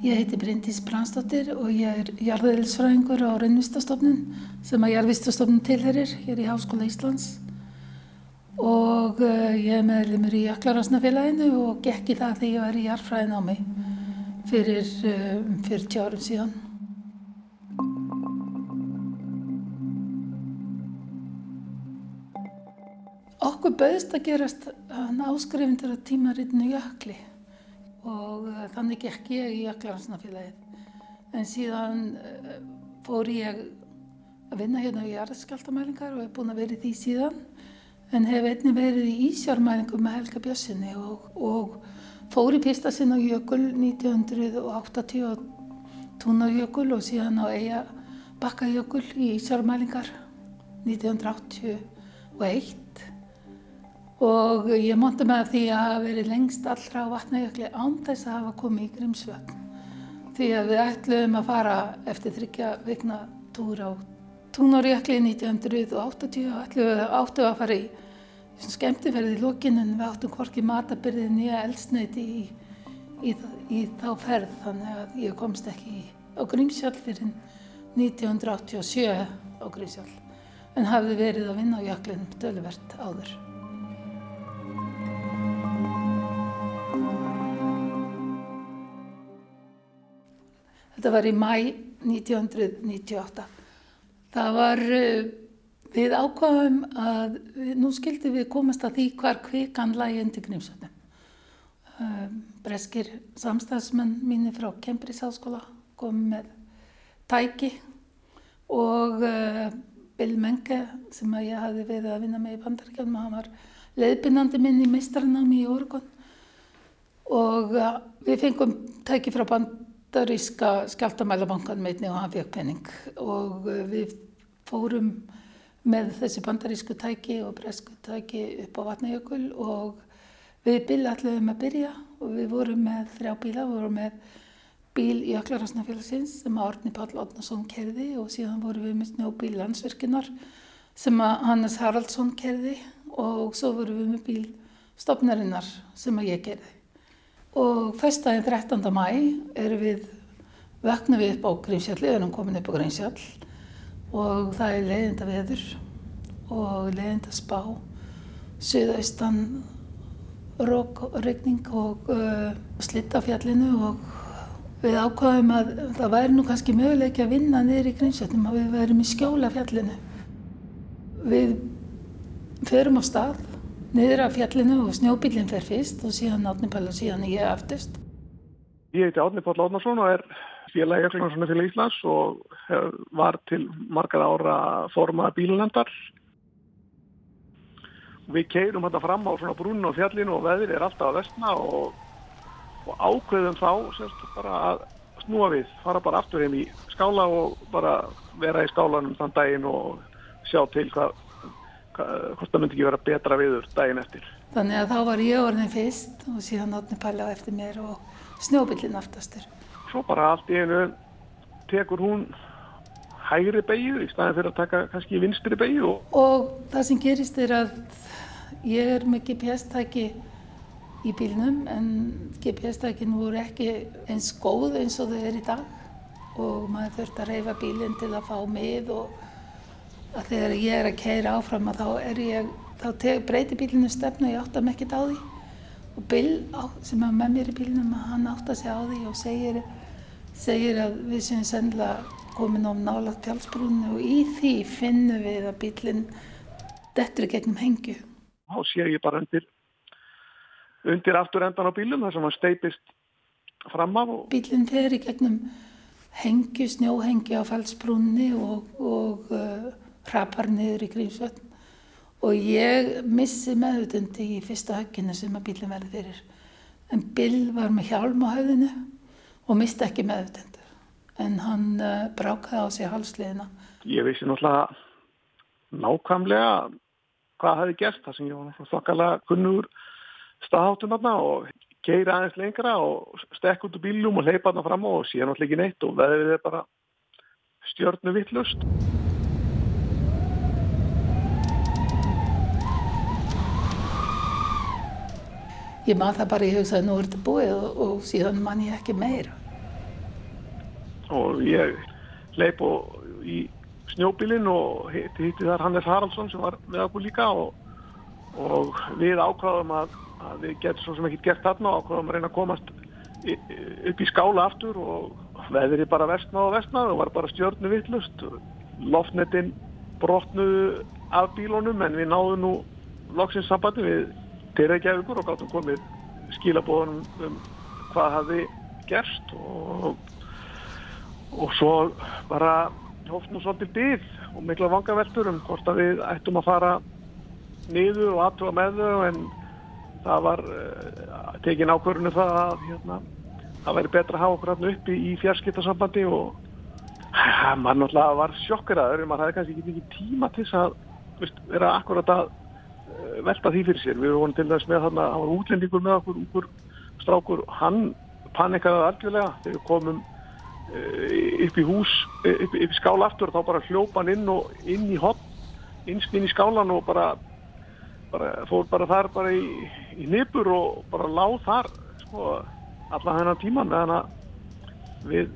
Ég heiti Bryndís Bransdóttir og ég er jarðeðilsfræðingur á Raunvistastofnun sem að Jarðvistastofnun tilherir hér í Háskóla Íslands og uh, ég er meðlumur í Jöklarhansnafélaginu og gekk í það þegar ég var í jarðfræðin á mig fyrir uh, 40 árum síðan. Okkur bauðist að gerast áskrifundur á tímaritinu Jökli og uh, þannig gekk ég í Jöklaransnafélagið en síðan uh, fór ég að vinna hérna í jarðskjáltamælingar og hef búin að vera í því síðan. En hef einnig verið í Ísjármælingum með Helga Bjössinni og, og fór í fyrsta sinn á Jökul 1980 á Túnajökul og síðan á Eija Bakkajökul í Ísjármælingar 1981 og ég monta með því að hafa verið lengst allra á vatnajökli án þess að hafa komið í Grímsvögn því að við ætluðum að fara eftir þryggja vikna túr á Túnárjökli 1980 og ætluðum áttu að fara í skemmtiferði í lókinn en við áttum hvorki matabyrðið nýja elsneiti í, í, í þá ferð. Þannig að ég komst ekki á Grímsjálf fyrir 1987 á Grímsjálf en hafði verið að vinna á jöklinn döluvert áður. Þetta var í mæ 1998. Það var, eh, við ákváðum að nú skildi við komast að því hvar kvikan lægi undir Grímsvöldum. Eh, breskir samstagsmenn mínir frá Kembris háskóla kom með tæki og uh, Bill Menge sem ég hafi verið að vinna með í bandaríkjum hann var leiðbynandi minn í meistarinámi í Oregon og uh, við fengum tæki frá bandaríkjum bandaríska skjáltamælabankan meitni og hann fekk penning og eh, við fórum með þessi bandarísku tæki og bresku tæki upp á Vatnajökul og við bíla allavegum að byrja og við vorum með þrjá bíla, við vorum með bíl í Öklarhansnafélagsins sem að Orni Páll Odnarsson kerði og síðan vorum við með snjóbíl landsverkinar sem að Hannes Haraldsson kerði og svo vorum við með bíl stopnarinnar sem að ég kerði og fyrstæðin 13. mæ erum við vöknum við upp á Grímsjalli, erum komin upp á Grímsjall og það er leiðinda veður og leiðinda spá söðaustan regning og uh, slitt á fjallinu og við ákvaðum að það væri nú kannski möguleiki að vinna niður í Grímsjallum að við værum í skjóla fjallinu við förum á stað niður af fjallinu og snjóbílinn fer fyrst og síðan Átni Pall og síðan ég aftist. Ég heiti Átni Pall Átnarsson og er félagi Jöklarssoni fyrir Íslands og var til margar ára formað bílunendar. Við keirum þetta fram á svona brúninu og fjallinu og veðir er alltaf að vestna og, og ákveðum þá semst bara að snúa við, fara bara aftur heim í skála og bara vera í skálanum þann daginn og sjá til hvað hvort það myndi ekki vera betra viður daginn eftir. Þannig að þá var ég orðin fyrst og síðan átni pæla á eftir mér og snjóbillin aftastur. Svo bara allt í einu tekur hún hægri beigju í staðin fyrir að taka kannski vinstri beigju. Og... og það sem gerist er að ég er með GPS-tæki í bílnum en GPS-tækin voru ekki eins góð eins og þau er í dag og maður þurft að reyfa bílinn til að fá mið og að þegar ég er að keira áfram að þá er ég, þá breyti bílinu stefnu og ég átta mig ekkert á því og Bill á, sem er með mér í bílinum hann átta sig á því og segir, segir að við séum sennilega komin á nálagt tjálsbrúnu og í því finnum við að bílinn dettur gegnum hengju. Þá sé ég bara undir, undir aftur endan á bílum þar sem hann steipist fram af. Og... Bílinn fer í gegnum hengju, snjóhengju á fælsbrúnni og, og uh, hrapar niður í Grímsvötn og ég missi meðutundi í fyrsta högginu sem að bílinn verði fyrir. En Bill var með hjálm á höfðinu og misti ekki meðutundur. En hann uh, brákaði á sig halsliðina. Ég vissi náttúrulega nákvæmlega hvað hefði gert það sem ég var þokkalega kunnur staðháttum aðna og keira aðeins lengra og stekk út úr bílum og leipa aðna fram og síðan náttúrulega ekki neitt og veðið er bara stjórnu vittlust. Ég maður það bara, ég hugsaði nú er þetta búið og, og síðan man ég ekki meira. og ég leip og í snjóbilinn og hitti, hitti þar Hannes Haraldsson sem var með okkur líka og, og við ákvaðum að, að við getum svo sem ekki gert þarna og ákvaðum að reyna að komast upp í skála aftur og veðri bara vestnað og vestnað og var bara stjórnu vittlust loftnettinn brotnuðu af bílónum en við náðum nú loksins sambandi við Tyrreikjæfingur og gáttum komið skilabóðunum um hvað hafi gerst og, og svo bara hóft nú svolítið byggð og mikla vangaveltur um hvort að við ættum að fara niður og aðtuga með þau en það var uh, tekin ákvörðinu um það að hérna, það væri betra að hafa okkur hérna uppi í fjarskiptasambandi og ja, mann náttúrulega var sjokkeraður maður hafði kannski ekki tíma til að veist, vera akkurat að velta því fyrir sér. Við vorum til þess með þarna, það var útlendingur með okkur, okkur strákur, hann panikaði algjörlega þegar við komum uh, upp í hús, upp, upp í skála aftur þá bara hljópa hann inn og inn í hopp, innst inn í skálan og bara bara, fór bara þar bara í, í nýpur og bara láð þar sko, alla þennan tíman meðan að við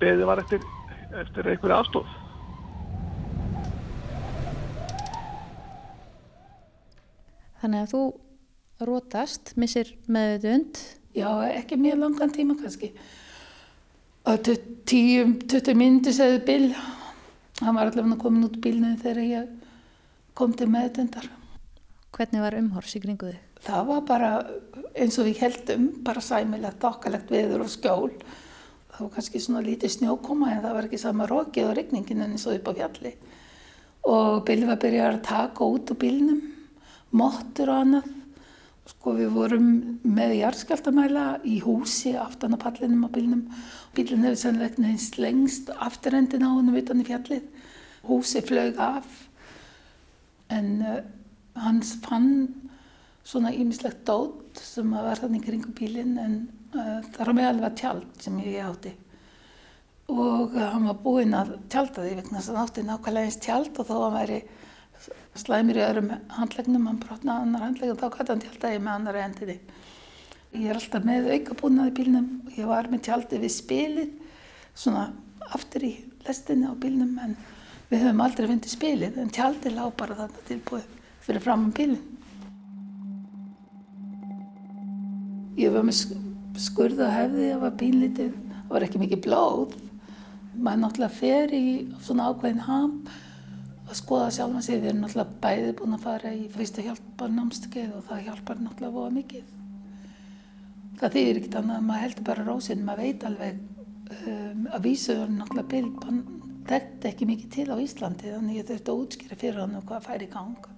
beðið var eftir, eftir einhverju aðstóð. Þannig að þú rótast, missir meðutund. Já, ekki mjög langan tíma kannski. 10-20 myndi segði Bill, hann var allavega komin út bílnum þegar ég kom til meðutundar. Hvernig var umhors í kringu þig? Það var bara eins og við heldum, bara sæmilegt, okkalegt viður og skjól. Það var kannski svona lítið snjókoma en það var ekki sama rokið og regningin en eins og upp á fjalli. Og Billi var að byrja að taka út úr bílnum, mottur og annað. Sko við vorum með jarðskjaldamæla í húsi aftan á pallinum á bílnum. Bílinn hefur sannleikna hins lengst afturendin á hennum utan í fjallið. Húsi flög af en uh, hann fann svona ímislegt dót sem var þannig kring bílinn en uh, þar á meðal var tjald sem ég átti og uh, hann var búinn að tjalda því vegna þess að hann átti nákvæmlega eins tjald og þó hann væri slæmir í öðrum handlegnum, hann brotnaði annar handlegum þá gæti hann tjaldaði með annar endinni ég er alltaf með aukabúnaði bílnum ég var með tjaldi við spilið svona aftur í lestinni á bílnum en við höfum aldrei fundið spilið en tjaldi lág bara þarna tilbúið fyrir fram á bílinn. Ég var með skurða hefði, það var bínlítið, það var ekki mikið blóð. Maður náttúrulega fer í svona ákveðin ham að skoða sjálf að sig. Við erum náttúrulega bæði búin að fara í fyrsta hjálpar námskeið og það hjálpar náttúrulega voða mikið. Það þýðir ekkert annað að maður heldur bara rósinn, maður veit alveg um, að vísuður náttúrulega bíl þekkti ekki mikið til á Íslandi þannig ég þurfti að útskýra fyrir hann um hvað fær í gang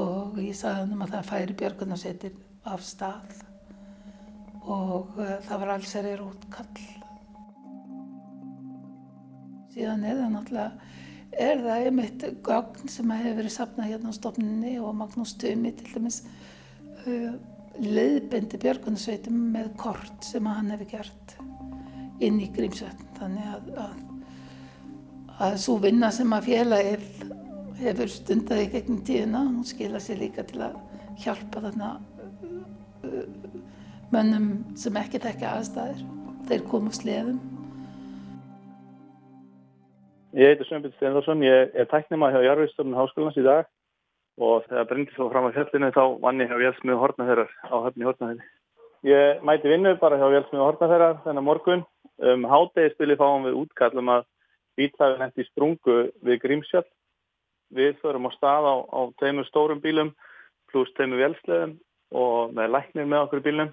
og ég sagði hann um að það færi björgunarsetir af stað og uh, það var alls erir útkall. Síðan er það náttúrulega, er það einmitt gögn sem hefur verið sapnað hérna á stofninni og Magnús Tumi til dæmis uh, leiðbendi björgunarsveitum með kort sem hann hefur gert inn í Grímsvötn. Þannig að, að, að svo vinna sem að félagið hefur stundaði gegnum tíðina og hún skila sér líka til að hjálpa þarna uh, mönnum sem ekki tekja aðstæðir. Þeir komu sleðum. Ég heiti Sveinbjörn Steindorsson, ég er tæknima hjá Jarvíðstofnun Háskólans í dag og þegar brengdi svo fram á fjallinu þá vann ég hjá Vélsmiðu Hortnaferðar á höfni Hortnaferði. Ég mæti vinnu bara hjá Vélsmiðu Hortnaferðar þennan morgun. Um hátegispili fáum við útkallum að bílhæfin endi sprungu við Grímsjall Við förum á stað á, á tveimur stórum bílum pluss tveimur velsleðum og með læknir með okkur bílum.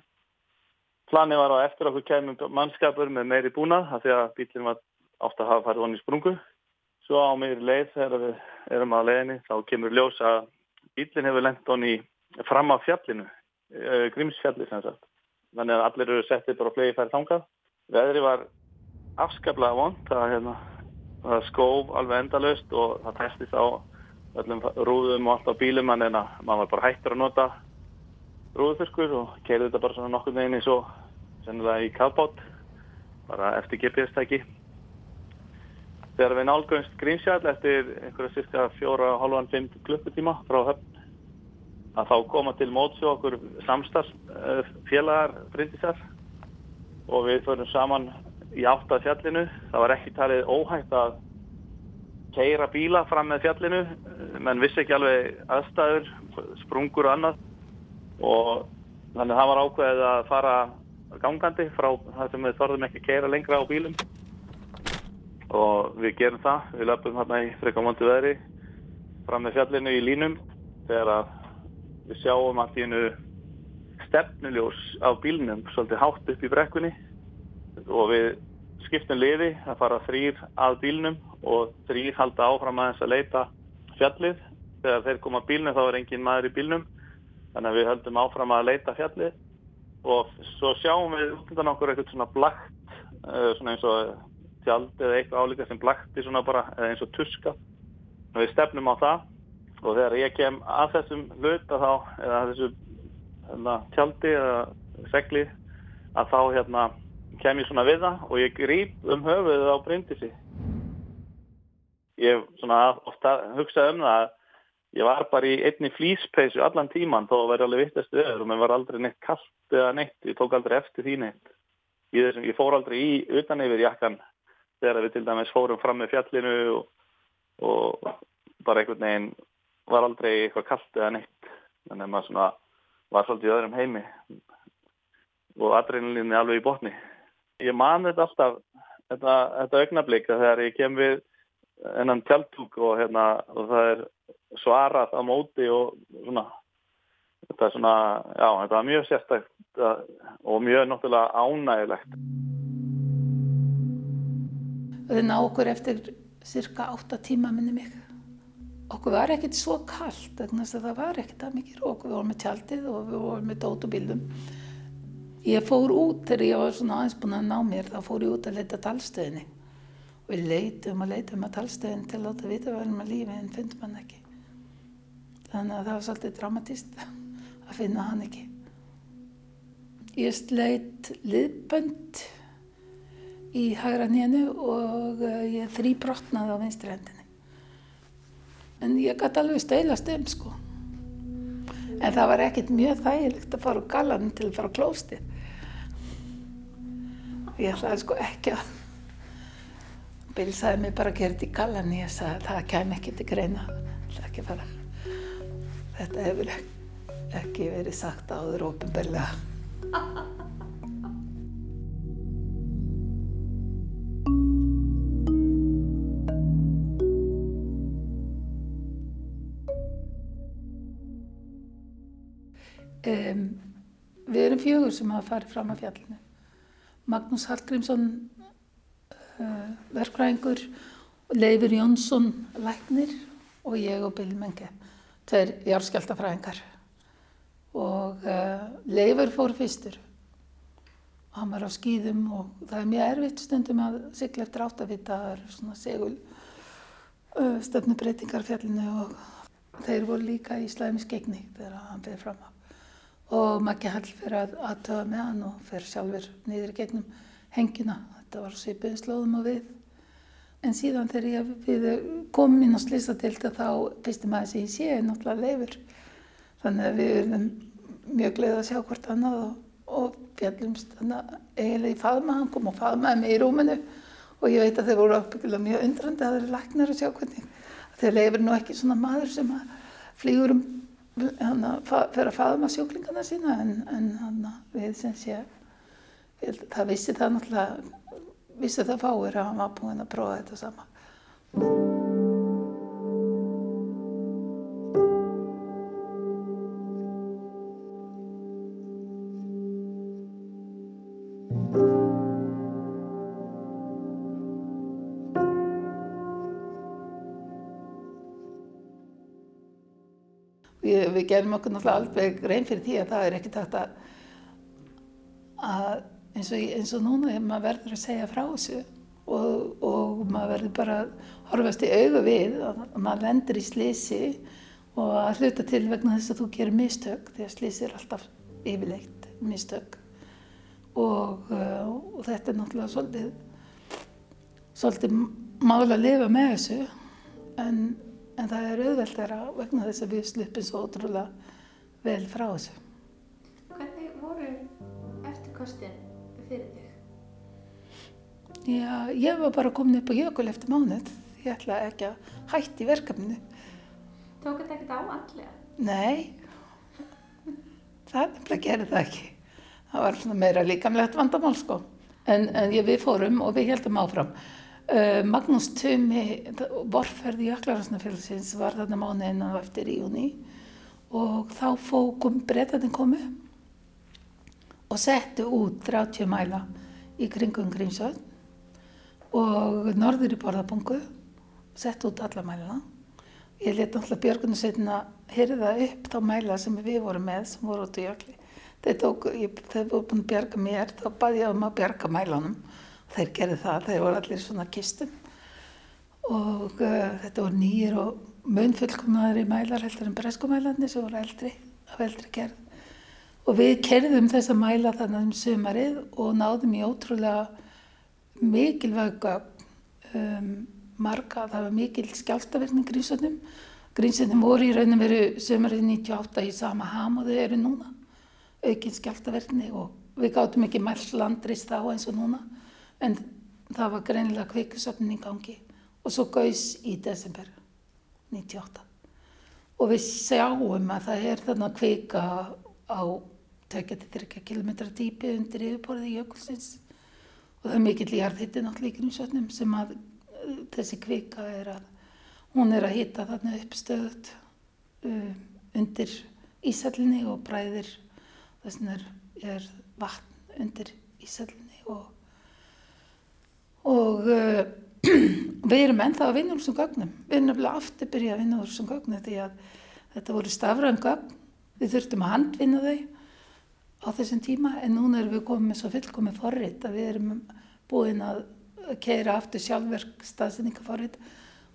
Planið var að eftir okkur kemur mannskapur með meiri búnað af því að bílinn var átt að hafa farið honni í sprungu. Svo á meiri leið þegar við erum að leiðinni þá kemur ljós að bílinn hefur lengt honni fram á fjallinu, eh, Grímsfjalli sem sagt. Þannig að allir eru settið bara flegi færið þangað. Veðri var afskaplega vond að hérna það skóf alveg endalust og það testist á öllum rúðum og allt á bílum en að maður var bara hættur að nota rúðuþurskur og keirði þetta bara svona nokkur neginn eins og sennilega í kafbót bara eftir GPS-tæki þegar við nálgumst Grímsjall eftir einhverja cirka fjóra, halvan, fimm klukkutíma frá höfn að þá koma til mótsu okkur samstagsfélagar frindisar og við förum saman í átt að fjallinu. Það var ekki talið óhægt að keira bíla fram með fjallinu. Menn vissi ekki alveg aðstæður, sprungur og annað. Og þannig að það var ákveðið að fara gangandi frá það sem við þorðum ekki að keira lengra á bílum. Og við gerum það. Við löpum hérna í frekamondu veðri fram með fjallinu í línum þegar við sjáum allt í hennu stefnuljós á bílnum svolítið hátt upp í brekkunni og við skiptum liði að fara þrýr að bílnum og þrýr halda áfram aðeins að leita fjallið. Þegar þeir koma bílnum þá er engin maður í bílnum þannig að við höldum áfram að leita fjallið og svo sjáum við út undan okkur eitthvað svona blakt svona eins og tjald eða eitthvað álíka sem blakti svona bara eins og tuska. Og við stefnum á það. Og þegar ég kem að þessum hluta þá eða þessu hérna, tjaldi eða segli að þá hérna kem ég svona við það og ég grýp um höfuðið á brindisi ég svona ofta hugsaði um það að ég var bara í einni flýspeysu allan tíman þó að vera alveg vittast öður og mér var aldrei neitt kallt eða neitt, ég tók aldrei eftir því neitt. Ég, þessum, ég fór aldrei í utan yfir jakkan þegar við til dæmis fórum fram með fjallinu og, og bara einhvern veginn var aldrei eitthvað kallt eða neitt. Þannig að maður svona var svolítið öðrum heimi og adrenalinni alveg í botni. Ég man þetta alltaf þetta, þetta augnablík þegar ég kem við ennan tjaldtúk og, hérna, og það er svarað á móti og svona þetta er svona, já, þetta var mjög sérstækt og mjög náttúrulega ánægilegt Við ná okkur eftir cirka 8 tíma minni mig. Okkur var ekkert svo kallt að það var ekkert það mikið rók við vorum með tjaldið og við vorum með dótubildum ég fór út þegar ég var svona aðeins búin að ná mér þá fór ég út að leita talstöðinni. Og við leitum og leitum að talstöðin til að láta vita hvað erum að lífi en fundum hann ekki. Þannig að það var svolítið dramatist að finna hann ekki. Ég sleitt liðbönd í hægra nénu og ég þrýbrotnaði á vinstri hendinni en ég gæti alveg stöylast um sko. En það var ekkert mjög þægilegt að fara úr galanum til að fara á klóstið. Ég ætlaði sko ekki að, Bill sagði mér bara að gera þetta í galan, ég sagði að það kem ekki til greina, það ekki fara. Þetta hefur ekki verið sagt áður ofinbeglega. Um, við erum fjögur sem hafa farið fram að fjallinu. Magnús Hallgrímsson, uh, verkfræðingur, Leifur Jónsson, læknir og ég og Bill Menge, tveir járskjaldafræðingar. Og uh, Leifur fór fyrstur. Hann var á skýðum og það er mjög erfitt stundum að sigla eftir áttavita, það er svona segul uh, stöfnubreitingar fjallinu og þeir voru líka í slæmi skeikni þegar hann fyrir fram á og Maggi Hall fyrir að aðtöða með hann og fyrir sjálfur niður í gegnum hengina. Þetta var svipiðin slóðum og við. En síðan þegar ég, við komum inn á slýsatilda þá fyrstum aðeins ég sé náttúrulega leifur. Þannig að við erum mjög gleðið að sjá hvort annað og, og fjallumst eiginlega ég faðma hann kom og faðmaði mig í rúminu og ég veit að þeir voru ábyggilega mjög undrandi að þeir eru læknar að sjá hvernig. Þeir leifur nú ekki svona maður sem flýgur um fyrir að faðma sjúklingarna sína en, en hana, við sem sé það vissi það náttúrulega vissi það fáir að hann var búinn að prófa þetta sama við, við gerum okkur náttúrulega alveg reyn fyrir því að það er ekkert hægt að, að eins, og, eins og núna maður verður að segja frá þessu og, og maður verður bara að horfast í augu við og maður lendur í slísi og að hluta til vegna þess að þú gerir mistök því að slísi er alltaf yfirleitt mistök. Og, uh, og þetta er náttúrulega svolítið svolítið mála að lifa með þessu en En það er auðveldara vegna þess að við sluppum svo ótrúlega vel frá þessu. Hvernig voru eftirkostin fyrir þig? Já, ég var bara komin upp á jökul eftir mánuð. Ég ætla ekki að hætti verkefninu. Tók þetta ekkert á andlega? Nei, það gerði það ekki. Það var meira líkamlegt vandamál sko. En, en við fórum og við heldum áfram. Uh, Magnús Tumi, vorferði Jöklaransnafélagsins var þarna mánuðin og eftir í júni og þá fókum breytatin komu og settu út 30 mæla í kringum Grímsvöld og norður í borðabungu settu út alla mæluna. Ég leti náttúrulega björgunarsveitin að hyrða upp þá mæla sem við vorum með sem voru út í jökli. Þeir tóku, ég, þeir voru búin að bjarga mér, þá baði ég um að bjarga mælanum. Þeir gerði það, þeir voru allir svona kistum. Og uh, þetta voru nýjir og munfullkomnaðri mælar heldur en breskumælarnir sem voru eldri, af eldri gerð. Og við kerðum þessa mæla þannig um sömarið og náðum í ótrúlega mikilvæga um, marga, það var mikil skjáltaverkning grínsöndum. Grínsöndum voru í raunum veru sömarið 98 í sama ham og þau eru núna aukinn skjáltaverkni og við gáttum ekki mælt landrist þá eins og núna en það var greinilega kveikusöfnin í gangi. Og svo gaus í desember 98 og við sjáum að það er þarna kveika á tekja til 30 km dýpi undir yfirborðið jökulsins. Og það er mikill jarðhitti náttúrulega í Grímsvötnum sem að uh, þessi kveika er að hún er að hitta þarna uppstöðut um, undir ísællinni og bræðir þess vegna er, vatn undir ísælunni og, og uh, við erum ennþá að vinna úr þessum gögnum. Við erum nefnilega aftur byrjað að vinna úr þessum gögnum því að þetta voru stafræðan gögn. Við þurftum að handvinna þau á þessum tíma en núna erum við komið svo fullkomið forrið að við erum búin að keira aftur sjálfverk staðsendingaforrið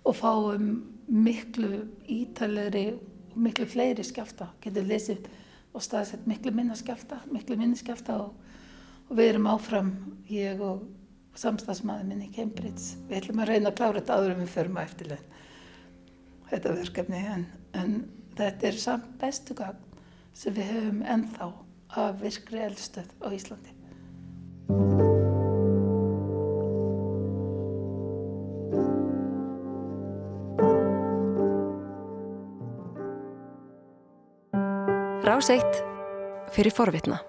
og fáum miklu ítalegri og miklu fleiri skjálta. Getur lesið og staðsett miklu minna skjálta, miklu minni skjálta og, og við erum áfram, ég og samstagsmaður minn í Cambridge. Við ætlum að reyna að klára þetta áður en við förum á eftirlegin þetta verkefni en, en þetta er samt bestu gang sem við höfum ennþá af virkri eldstöð á Íslandi. Rás eitt fyrir forvitna.